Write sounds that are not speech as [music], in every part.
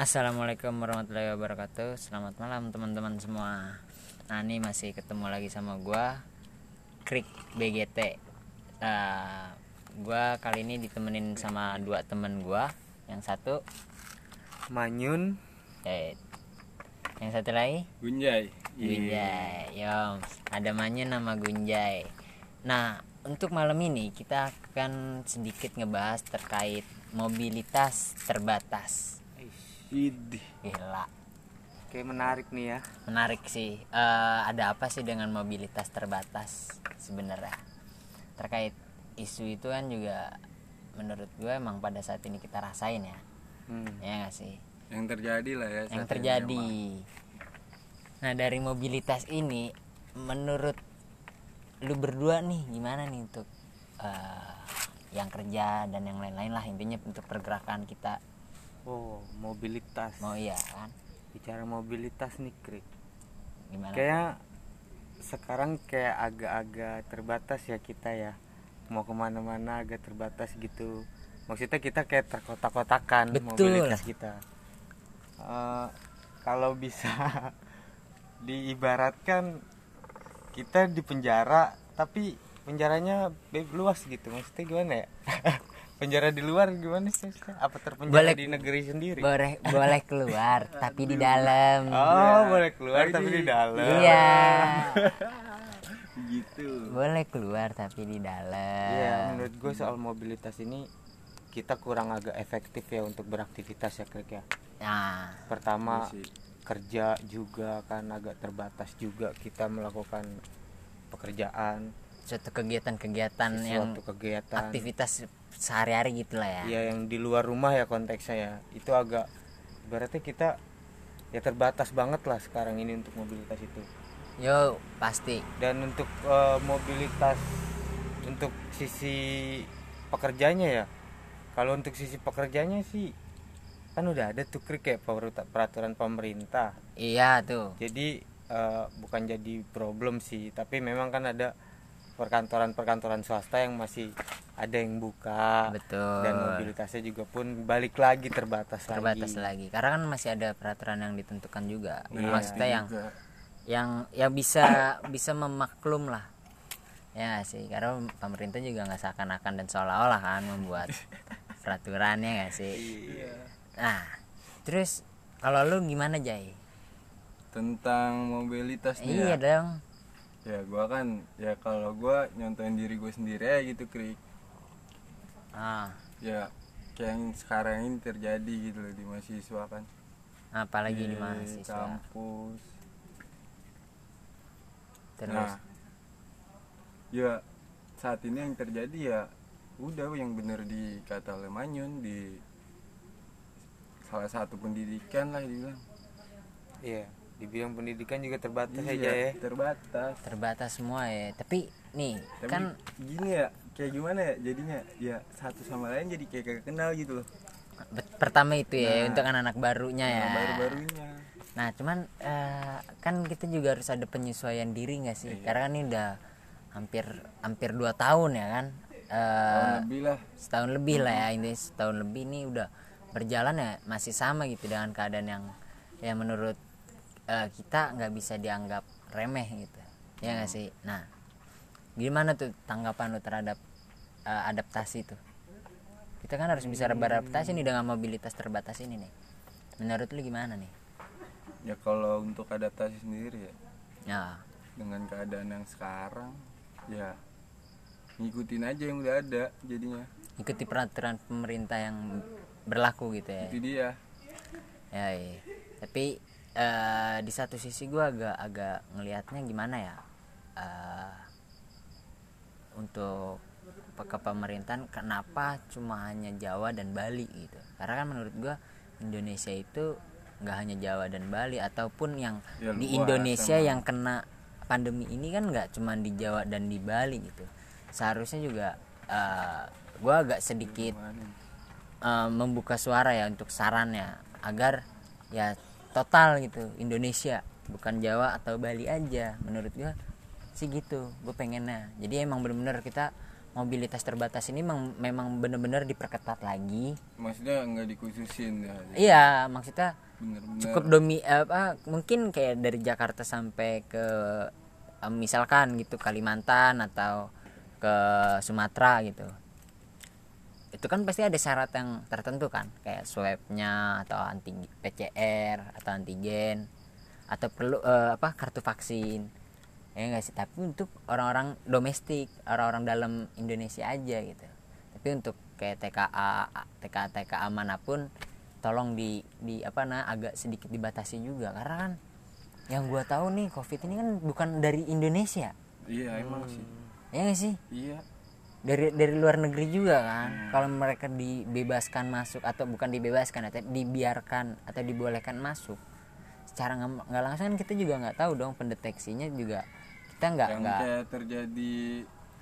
Assalamualaikum warahmatullahi wabarakatuh. Selamat malam teman-teman semua. Nah ini masih ketemu lagi sama gua Krik BGT uh, Gua kali ini ditemenin sama dua temen gua. Yang satu Manyun. eh, Yang satu lagi? Gunjay. Gunjay Yom Ada Manyun nama Gunjay Nah untuk malam ini kita akan sedikit ngebahas terkait mobilitas terbatas Idih. Gila. Kayak menarik nih ya. Menarik sih. Eh, ada apa sih dengan mobilitas terbatas sebenarnya? Terkait isu itu kan juga menurut gue emang pada saat ini kita rasain ya. Hmm. ya nggak sih? Yang terjadi lah ya. yang terjadi. nah dari mobilitas ini menurut lu berdua nih gimana nih untuk eh, yang kerja dan yang lain-lain lah intinya untuk pergerakan kita Oh mobilitas. Mau iya kan? Bicara mobilitas nih Krik. Gimana? Kayak sekarang kayak agak-agak terbatas ya kita ya. Mau ke mana-mana agak terbatas gitu. Maksudnya kita kayak terkotak-kotakan mobilitas kita. Eh, Kalau bisa [laughs] diibaratkan kita di penjara tapi penjaranya be- luas gitu. Maksudnya gimana ya [laughs] penjara di luar gimana sih? Apa terpenjara Boleh- di negeri sendiri? boleh boleh keluar [laughs] tapi di dalam. Oh boleh keluar tapi di dalam. Iya. [laughs] Gitu. boleh keluar tapi di dalam. Iya, menurut gue soal mobilitas ini kita kurang agak efektif ya untuk beraktivitas ya Krik ya. Nah pertama Iya kerja juga kan agak terbatas juga kita melakukan pekerjaan. Suatu kegiatan-kegiatan yang kegiatan. aktivitas sehari-hari gitulah ya. Ya yang di luar rumah ya konteksnya ya. Itu agak berarti kita ya terbatas banget lah sekarang ini untuk mobilitas itu. Yo pasti. Dan untuk eh, mobilitas untuk sisi pekerjanya ya kalau untuk sisi pekerjanya sih kan udah ada tuh krik kayak peruta- peraturan pemerintah. Iya tuh. Jadi eh, bukan jadi problem sih tapi memang kan ada perkantoran-perkantoran swasta yang masih ada yang buka. Betul. Dan mobilitasnya juga pun balik lagi terbatas, terbatas lagi. lagi karena kan masih ada peraturan yang ditentukan juga. Iya. maksudnya yang Juga. yang yang bisa bisa memaklum lah. Ya sih? Karena pemerintah juga nggak seakan-akan dan seolah-olah kan membuat [laughs] peraturannya nggak sih? Nah terus kalau lu gimana Jay Tentang mobilitas iya ya. dong Ya gua kan ya kalau gua nyontoin diri gue sendiri aja gitu krik. ah Ya kayak yang sekarang ini terjadi gitu loh di mahasiswa kan. apalagi di Di mahasiswa kampus. terus Nah, ya saat ini yang terjadi ya udah yang bener dikata oleh Manyun di salah satu pendidikan lah dibilang. iya di bidang pendidikan juga terbatas Iya, aja ya terbatas. terbatas semua ya tapi nih Tapi kan gini ya, kayak gimana ya jadinya? Ya satu sama lain jadi kayak kagak kenal gitu loh. pertama itu ya Nah. untuk anak-anak barunya ya Yang baru-barunya. Nah, cuman eh, kan kita juga harus ada penyesuaian diri nggak sih? Karena kan ini udah hampir hampir dua tahun ya kan? Eh, Tahun lebih lah. setahun lebih lah ya ini setahun lebih ini udah berjalan ya masih sama gitu dengan keadaan yang yang menurut eh, kita nggak bisa dianggap remeh gitu ya nggak sih? Nah gimana tuh tanggapan lu terhadap eh, adaptasi tuh kita kan harus bisa beradaptasi nih dengan mobilitas terbatas ini nih. Menurut lu gimana nih? Ya kalau untuk adaptasi sendiri ya. Ya. Dengan keadaan yang sekarang ya ngikutin aja yang udah ada jadinya. ikuti peraturan pemerintah yang berlaku gitu ya? Itu dia. ya iya. tapi eh, di satu sisi gua agak agak ngelihatnya gimana ya? Eh, untuk ke pemerintahan kenapa cuma hanya Jawa dan Bali gitu? Karena kan menurut gua Indonesia itu nggak hanya Jawa dan Bali ataupun yang Ya, di Indonesia emang. yang kena pandemi ini kan nggak cuma di Jawa dan di Bali gitu. Seharusnya juga eh, gua agak sedikit eh, membuka suara ya untuk sarannya agar ya total gitu Indonesia bukan Jawa atau Bali aja menurut gua sih gitu gue pengennya. Jadi emang bener-bener kita mobilitas terbatas ini mem- memang benar-benar diperketat lagi. Maksudnya nggak dikhususin ya? Iya maksudnya bener-bener. cukup domi apa mungkin kayak dari Jakarta sampai ke misalkan gitu Kalimantan atau ke Sumatera gitu itu kan pasti ada syarat yang tertentu kan kayak swabnya atau anti PCR atau antigen atau perlu eh, apa kartu vaksin. Ya nggak sih? Tapi untuk orang-orang domestik orang-orang dalam Indonesia aja gitu. Tapi untuk kayak TKA TKA TKA mana pun tolong di di apa nah agak sedikit dibatasi juga. Karena kan yang gua tahu nih covid ini kan bukan dari Indonesia. Iya emang sih. Ya nggak sih? Iya dari dari luar negeri juga kan. Kalau mereka dibebaskan masuk atau bukan dibebaskan atau dibiarkan atau dibolehkan masuk secara nggak langsung kan kita juga nggak tahu dong pendeteksinya juga kita nggak nggak terjadi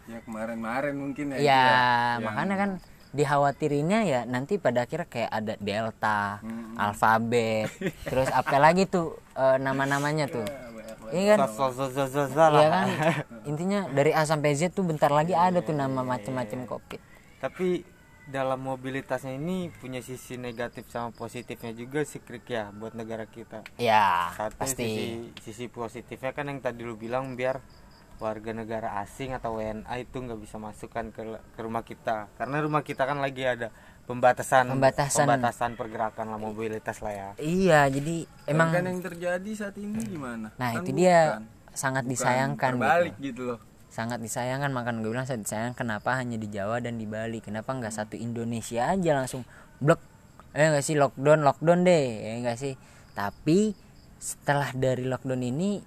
ya kemarin-kemarin mungkin ya, ya. itu Yang- makanya kan dikhawatirinnya ya nanti pada akhirnya kayak ada delta Mm-mm. alfabet terus apa lagi tuh eh, nama-namanya tuh iya kan? Iya kan? Intinya dari A sampai Z tuh bentar lagi ada tuh nama macem-macem covid tapi dalam mobilitasnya ini punya sisi negatif sama positifnya juga sih Krik ya buat negara kita. Ya satu pasti. sisi sisi positifnya kan yang tadi lu bilang biar warga negara asing atau WNA itu nggak bisa masukkan ke ke rumah kita. Karena rumah kita kan lagi ada pembatasan Pembatasan. pembatasan pergerakan lah mobilitas lah ya iya jadi emang kan yang terjadi saat ini gimana nah Kan itu dia bukan. sangat Bukan disayangkan terbalik gitu. gitu loh sangat disayangkan makan gue bilang sangat disayangkan kenapa hanya di Jawa dan di Bali kenapa nggak satu Indonesia aja langsung blok eh enggak sih lockdown lockdown deh ya enggak sih tapi setelah dari lockdown ini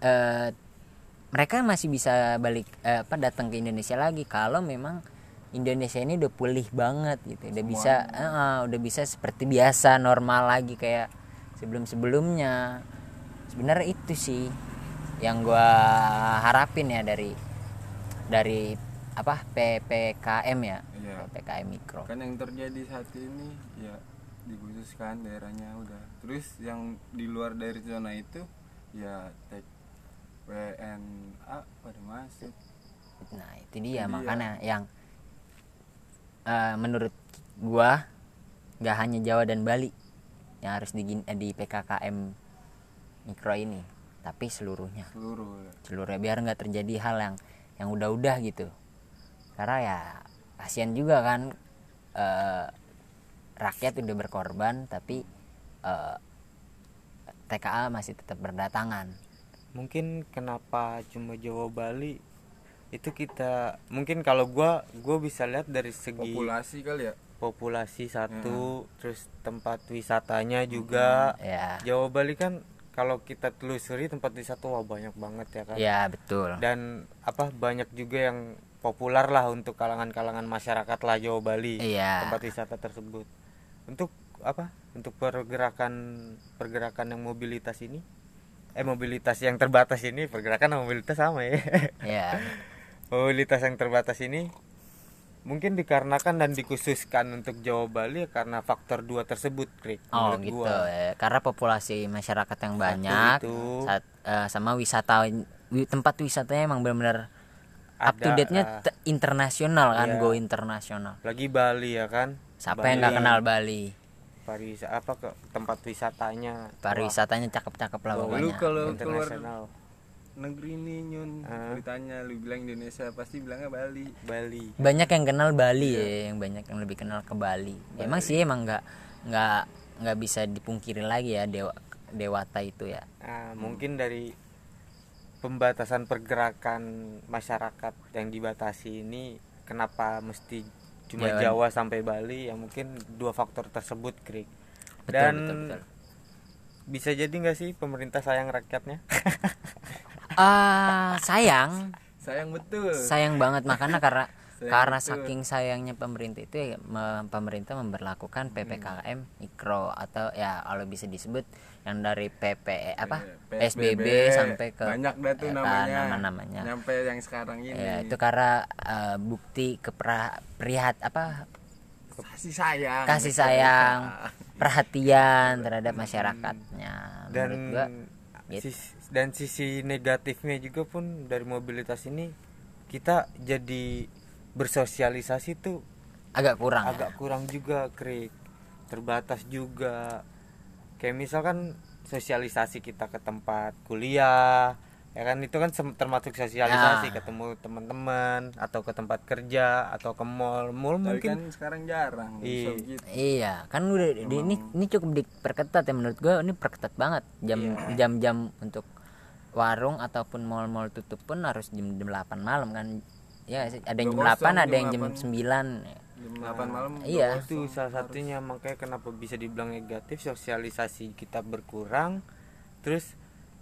eh, mereka masih bisa balik eh, apa datang ke Indonesia lagi kalau memang Indonesia ini udah pulih banget gitu udah bisa eh, eh, udah bisa seperti biasa normal lagi kayak sebelum sebelumnya sebenarnya itu sih yang gua harapin ya dari dari apa ppkm ya? Iya. ppkm mikro. Kan yang terjadi saat ini ya dikhususkan daerahnya udah. Terus yang di luar dari zona itu ya tek WNA pada masuk. Nah itu dia. makanya yang eh, menurut gua nggak hanya Jawa dan Bali yang harus di di PKKM mikro ini tapi seluruhnya. Seluruh. Ya. seluruhnya biar nggak terjadi hal yang yang udah-udah gitu. Karena ya kasihan juga kan eh, rakyat udah berkorban tapi eh, TKA masih tetap berdatangan. Mungkin kenapa cuma Jawa Bali itu kita mungkin kalau gua gua bisa lihat dari segi populasi kali ya? Populasi satu terus tempat wisatanya juga. Ya Jawa Bali kan kalau kita telusuri tempat wisata wah banyak banget ya kan? Ya betul. Dan apa banyak juga yang populer lah untuk kalangan-kalangan masyarakat lah Jawa Bali Iya. tempat wisata tersebut. Untuk apa? Untuk pergerakan pergerakan yang mobilitas ini? Eh mobilitas yang terbatas ini pergerakan mobilitas sama ya? Ya [laughs] mobilitas yang terbatas ini mungkin dikarenakan dan dikhususkan untuk Jawa Bali ya karena faktor dua tersebut Krik, oh gitu gua. ya. karena populasi masyarakat yang banyak itu. saat- eh, sama wisata wi- tempat wisatanya emang benar-benar up to date-nya te- internasional kan Iya. go internasional lagi Bali ya kan siapa yang nggak Bali, kenal Bali pariwisata apa ke tempat wisatanya pariwisatanya cakep-cakep lah lu pokoknya kalau keluar internasional negeri ini nyun. Ah. ditanya lu bilang Indonesia pasti bilangnya Bali. Bali. Banyak yang kenal Bali Iya. ya yang banyak yang lebih kenal ke Bali. Emang sih emang nggak nggak nggak bisa dipungkiri lagi ya dewa dewata itu ya. Nah, mungkin dari pembatasan pergerakan masyarakat yang dibatasi ini kenapa mesti cuma Jawa. Jawa sampai Bali? Ya mungkin dua faktor tersebut Krik. Betul dan betul, betul. bisa jadi nggak sih pemerintah sayang rakyatnya [laughs] Ah, sayang. Sayang betul. Sayang banget makanya karena [laughs] Sayang karena betul. saking sayangnya pemerintah itu ya me- pemerintah memberlakukan ppkm mikro atau ya kalau bisa disebut yang dari PPE apa? Iya, PSBB sampai ke banyak dah tuh ya kan, namanya nama-namanya. Nyampe yang sekarang ini. ya itu karena eh, bukti kepra prihat apa? Kasih sayang. Kasih sayang [laughs] perhatian terhadap masyarakatnya. Dan menurut gua gitu. Dan sisi negatifnya juga pun dari mobilitas ini kita jadi bersosialisasi tuh agak kurang agak ya? kurang juga krik terbatas juga kayak misalkan sosialisasi kita ke tempat kuliah ya kan itu kan termasuk sosialisasi Nah. ketemu teman-teman atau ke tempat kerja atau ke mall mall tapi mungkin kan sekarang jarang Iya. begitu Iya, kan udah di, ini ini cukup diperketat ya menurut gua ini perketat banget. Jam Iya. jam-jam untuk warung ataupun mall-mall tutup pun harus jam, jam 8 malam kan. Ya sih? ada yang jam Udah 8, kosong, ada jam yang jam 8. 9. jam 8 malam Iya. itu salah satunya makanya kenapa bisa dibilang negatif sosialisasi kita berkurang terus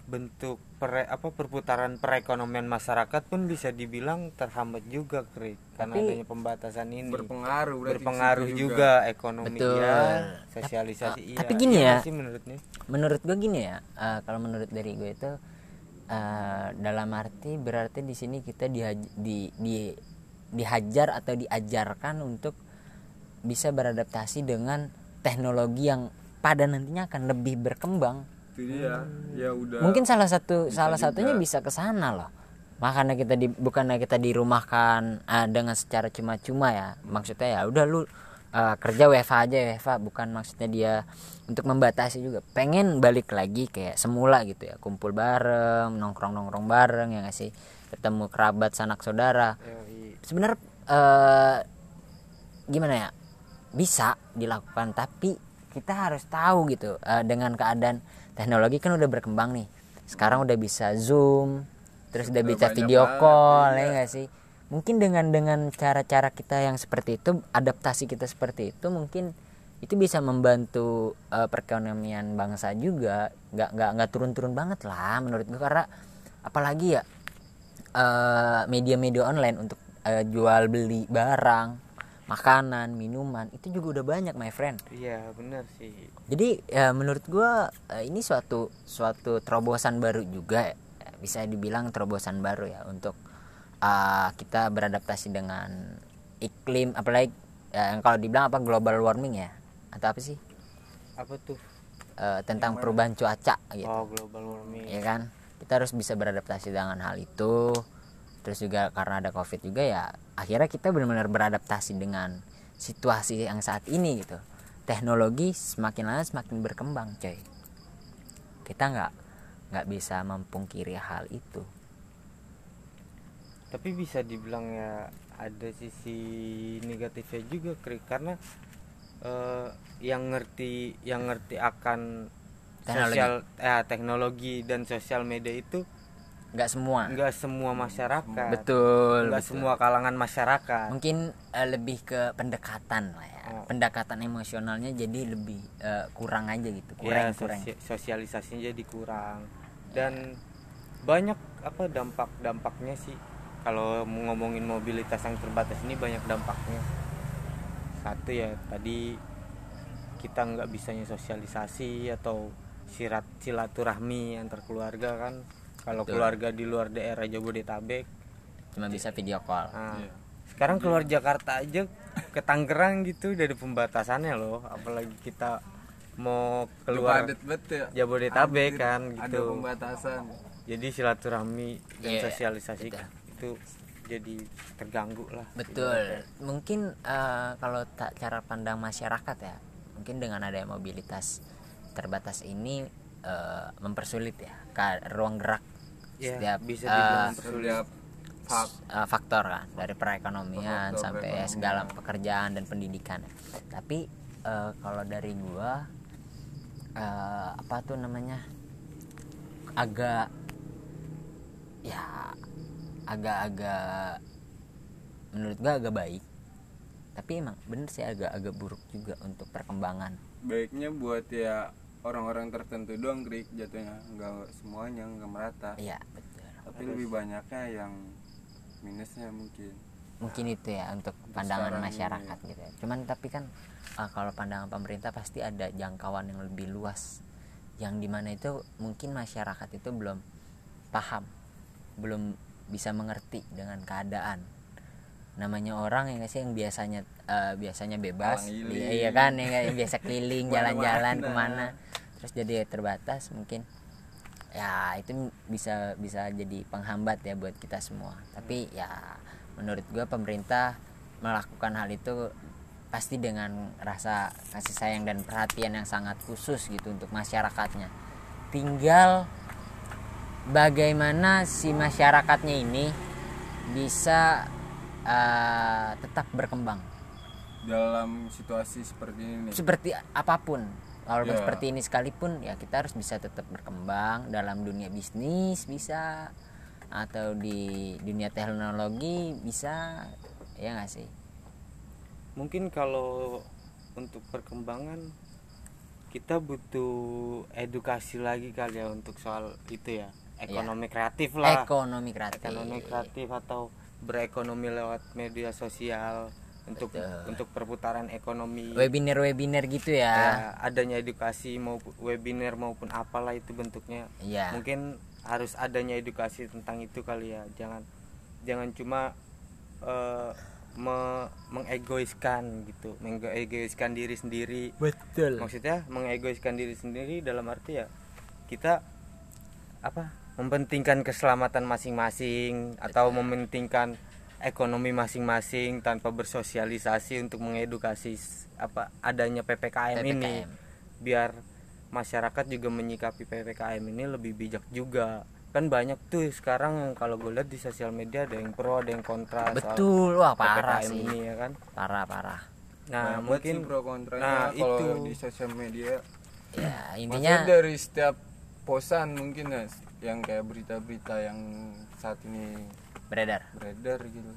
bentuk pere, apa perputaran perekonomian masyarakat pun bisa dibilang terhambat juga krik karena Tapi- adanya pembatasan ini berpengaruh berpengaruh situ juga. ekonomi Betul. Tap- sosialisasi uh, iya tapi gini Iya ya. menurutnya Menurut gua gini ya, eh, kalau menurut dari gue itu eh, dalam arti berarti di sini kita dihaj- di, di dihajar atau diajarkan untuk bisa beradaptasi dengan teknologi yang pada nantinya akan lebih berkembang. Itu dia ya udah mungkin salah satu bisa salah juga. satunya bisa ke sana loh. Makanya kita di bukannya kita dirumahkan ah, dengan secara cuma-cuma ya. Maksudnya ya udah lu ah, kerja WFH aja WFH bukan maksudnya dia untuk membatasi juga. Pengen balik lagi kayak semula gitu ya. Kumpul bareng nongkrong nongkrong bareng ya nggak sih? Ketemu kerabat sanak saudara. Sebenarnya eh, gimana ya? Bisa dilakukan tapi kita harus tahu gitu eh, dengan keadaan teknologi kan udah berkembang nih. Sekarang udah bisa zoom terus udah Udah bisa video call iya. ya nggak sih mungkin dengan dengan cara-cara kita yang seperti itu adaptasi kita seperti itu mungkin itu bisa membantu eh, perekonomian bangsa juga nggak nggak nggak turun-turun banget lah menurut gue karena apalagi ya eh, media-media online untuk eh, jual beli barang makanan minuman itu juga udah banyak my friend iya benar sih jadi ya menurut gua eh, ini suatu suatu terobosan baru juga ya. bisa dibilang terobosan baru ya untuk eh, kita beradaptasi dengan iklim apalagi eh, yang kalau dibilang apa global warming ya? Atau apa sih? Apa tuh? Eh, tentang perubahan cuaca gitu. Oh global warming. Ya kan? Kita harus bisa beradaptasi dengan hal itu. Terus juga karena ada covid juga ya akhirnya kita benar-benar beradaptasi dengan situasi yang saat ini gitu. Teknologi semakin lama semakin berkembang coy. Kita nggak nggak bisa mempungkiri hal itu tapi bisa dibilang ya ada sisi negatifnya juga Krik. karena eh, yang ngerti yang ngerti akan Teknologi. sosial eh, teknologi dan sosial media itu nggak semua enggak semua masyarakat betul enggak betul. semua kalangan masyarakat mungkin eh, lebih ke pendekatan lah ya Oh. pendekatan emosionalnya jadi lebih eh, kurang aja gitu ya kurang kurang sosi- sosialisasinya jadi kurang dan banyak apa dampak dampaknya sih kalau mau ngomongin mobilitas yang terbatas ini banyak dampaknya. Satu ya tadi kita nggak bisanya sosialisasi atau sirat silaturahmi antar keluarga kan. Kalau Betul. keluarga di luar daerah Jabodetabek cuma bisa video call. Nah, Iya. sekarang keluar Jakarta aja ke Tangerang gitu udah ada pembatasannya loh. Apalagi kita mau keluar ya. Jabodetabek Anjir, kan ada gitu pembatasan. Jadi silaturahmi dan Iya, sosialisasi betul. Itu jadi terganggu lah Betul. Mungkin eh, kalau tak cara pandang masyarakat ya, mungkin dengan ada mobilitas terbatas ini eh, mempersulit ya ka- ruang gerak ya setiap bisa dibilang mempersulit. fak faktor kan dari perekonomian Faktor sampai perekonomian. segala pekerjaan dan pendidikan. Tapi eh, kalau dari gua eh, apa tuh namanya agak ya agak-agak menurut gua agak baik. Tapi emang bener sih agak-agak buruk juga untuk perkembangan. Baiknya buat ya orang-orang tertentu doang krik jatuhnya nggak semuanya nggak merata. Iya betul. Tapi lebih banyaknya yang minusnya mungkin. Mungkin itu ya untuk pandangan sekarang ini, masyarakat gitu ya. Cuman tapi kan ah, kalau pandangan pemerintah pasti ada jangkauan yang lebih luas. Yang di mana itu mungkin masyarakat itu belum paham, belum bisa mengerti dengan keadaan. Namanya orang yang sih yang biasanya eh, biasanya bebas, Keliling. iya kan yang, yang biasa keliling [laughs] jalan-jalan ke mana, terus jadi terbatas mungkin. Ya itu bisa bisa jadi penghambat ya buat kita semua. Tapi ya menurut gue pemerintah melakukan hal itu pasti dengan rasa kasih sayang dan perhatian yang sangat khusus gitu untuk masyarakatnya. Tinggal bagaimana si masyarakatnya ini bisa uh, tetap berkembang? Dalam situasi seperti ini. Seperti apa pun walaupun Ya. seperti ini sekalipun ya kita harus bisa tetap berkembang dalam dunia bisnis bisa atau di dunia teknologi bisa ya nggak sih? Mungkin kalau untuk perkembangan kita butuh edukasi lagi kali ya untuk soal itu ya ekonomi kreatif lah. Ekonomi kreatif. Ekonomi kreatif atau berekonomi lewat media sosial untuk Betul. untuk perputaran ekonomi. Webinar webinar gitu ya. Ya adanya edukasi maupun webinar maupun apalah itu bentuknya. Iya. mungkin harus adanya edukasi tentang itu kali ya. Jangan jangan cuma eh, me- mengegoiskan gitu. Mengegoiskan diri sendiri. Betul. Maksudnya mengegoiskan diri sendiri dalam arti ya kita apa mempentingkan keselamatan masing-masing atau mementingkan ekonomi masing-masing tanpa bersosialisasi untuk mengedukasi apa adanya PPKM, ini. PPKM. biar masyarakat juga menyikapi PPKM ini lebih bijak juga. Kan banyak tuh sekarang yang kalau gue lihat di sosial media ada yang pro ada yang kontra soal betul. Wah parah PPKM sih. ini ya kan? Parah parah. Nah banget mungkin pro kontranya nah, kalau itu. di sosial media. Ya Maksudnya intinya dari setiap posan mungkin ya yang kayak berita-berita yang saat ini beredar. Beredar gitu.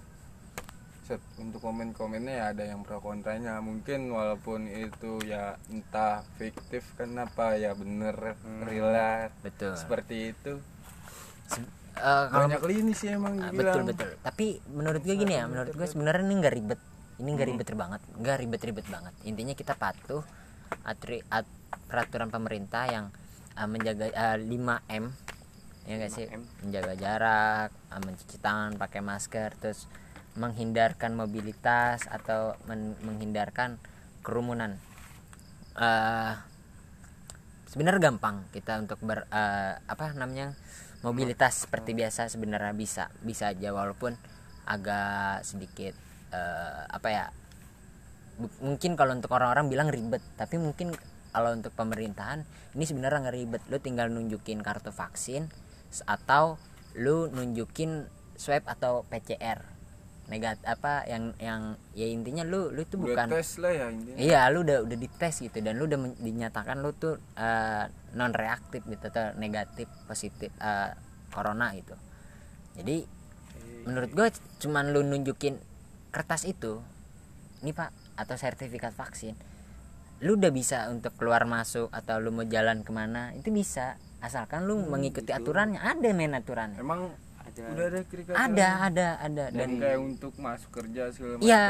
Set, untuk komen-komennya ya ada yang pro kontranya. Mungkin walaupun itu ya entah fiktif kenapa ya bener real lah, betul. Seperti itu. Se- eh, kalau banyak lini sih emang dibilang. betul betul. Tapi menurut gue gini ya menurut gue sebenarnya ini nggak ribet. Ini nggak ribet banget. Nggak ribet ribet banget. Intinya kita patuh atri, at- peraturan pemerintah yang uh, menjaga uh, 5 m ya nggak sih? 5M. menjaga jarak uh, mencuci tangan pakai masker terus menghindarkan mobilitas atau men- menghindarkan kerumunan. Eh, sebenarnya gampang kita untuk ber eh, apa namanya mobilitas seperti biasa sebenarnya bisa bisa aja walaupun agak sedikit eh, apa ya mungkin kalau untuk orang-orang bilang ribet tapi mungkin kalau untuk pemerintahan ini sebenarnya nggak ribet. Lu tinggal nunjukin kartu vaksin atau lu nunjukin swab atau PCR negat apa yang yang ya intinya lu lu itu Udah bukan tes lah ya intinya. Iya, lu udah udah dites gitu dan lu udah men- dinyatakan lu tuh non reaktif gitu atau negatif positif eh, corona gitu. Jadi menurut gue cuman lu nunjukin kertas itu, ini pak atau sertifikat vaksin, lu udah bisa untuk keluar masuk atau lu mau jalan ke mana itu bisa asalkan lu mengikuti aturannya ada men aturannya emang Ada. udah ada kriteria ada ada ada dan dan kayak untuk masuk kerja segala macam Iya,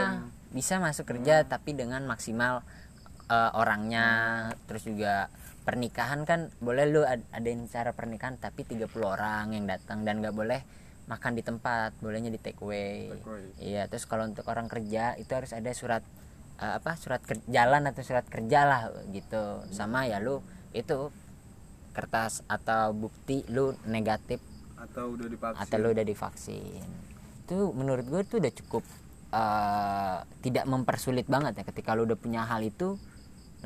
bisa masuk kerja tapi dengan maksimal eh, orangnya terus juga pernikahan kan boleh lu ad- adain cara pernikahan tapi 30 orang yang datang dan nggak boleh makan di tempat, bolehnya di take away. Take away. Iya, terus kalau untuk orang kerja itu harus ada surat eh, apa? Surat ker- jalan atau surat kerja lah gitu. Sama ya lu itu kertas atau bukti lu negatif atau udah divaksin? atau lu udah divaksin. Itu menurut gue tuh udah cukup eh, tidak mempersulit banget ya. Ketika lu udah punya hal itu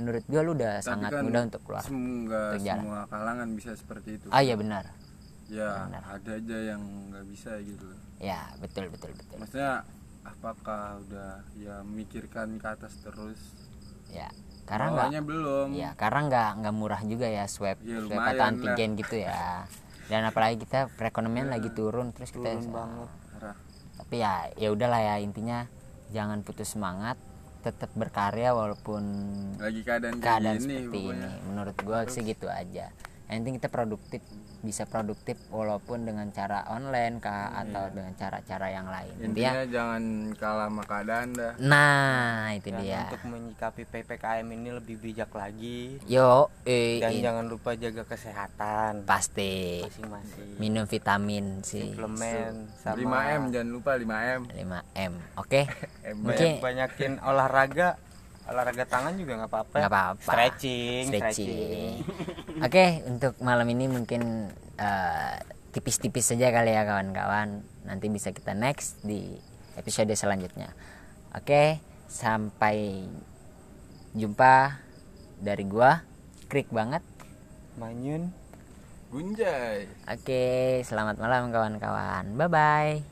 menurut gue lu udah Tapi sangat kan mudah untuk keluar. semoga untuk jalan. semua kalangan bisa seperti itu. Ah iya benar. Ya benar. ada aja yang nggak bisa gitu. Ya betul betul betul. Maksudnya apakah udah ya memikirkan ke atas terus? Ya karena nggak belum. Ya karena nggak nggak murah juga ya swab Ya, swab atau lah. antigen gitu ya. Dan apalagi kita perekonomian lagi turun terus kita turun banget. Parah. tapi ya ya udahlah ya intinya jangan putus semangat tetap berkarya walaupun lagi keadaan keadaan seperti pokoknya. ini. Menurut gua sih gitu aja. Yang penting kita produktif bisa produktif walaupun dengan cara online kah atau dengan cara-cara yang lain. Intinya intinya jangan kalah sama keadaan dah. Nah itu Dan dia. untuk menyikapi ppkm ini lebih bijak lagi. Yo eh, dan eh, jangan lupa jaga kesehatan. Pasti. Masing-masing. Minum vitamin sih suplemen sama 5M jangan lupa 5M 5M oke? [laughs] M Mungkin- banyakin olahraga olahraga tangan juga nggak apa-apa. Nggak apa-apa. Stretching stretching, stretching. [laughs] oke okay, untuk malam ini mungkin uh, tipis-tipis saja kali ya kawan-kawan. Nanti bisa kita next di episode selanjutnya. Oke okay, sampai jumpa dari gua krik banget. Manyun. Gunjay. oke okay, selamat malam kawan-kawan. Bye bye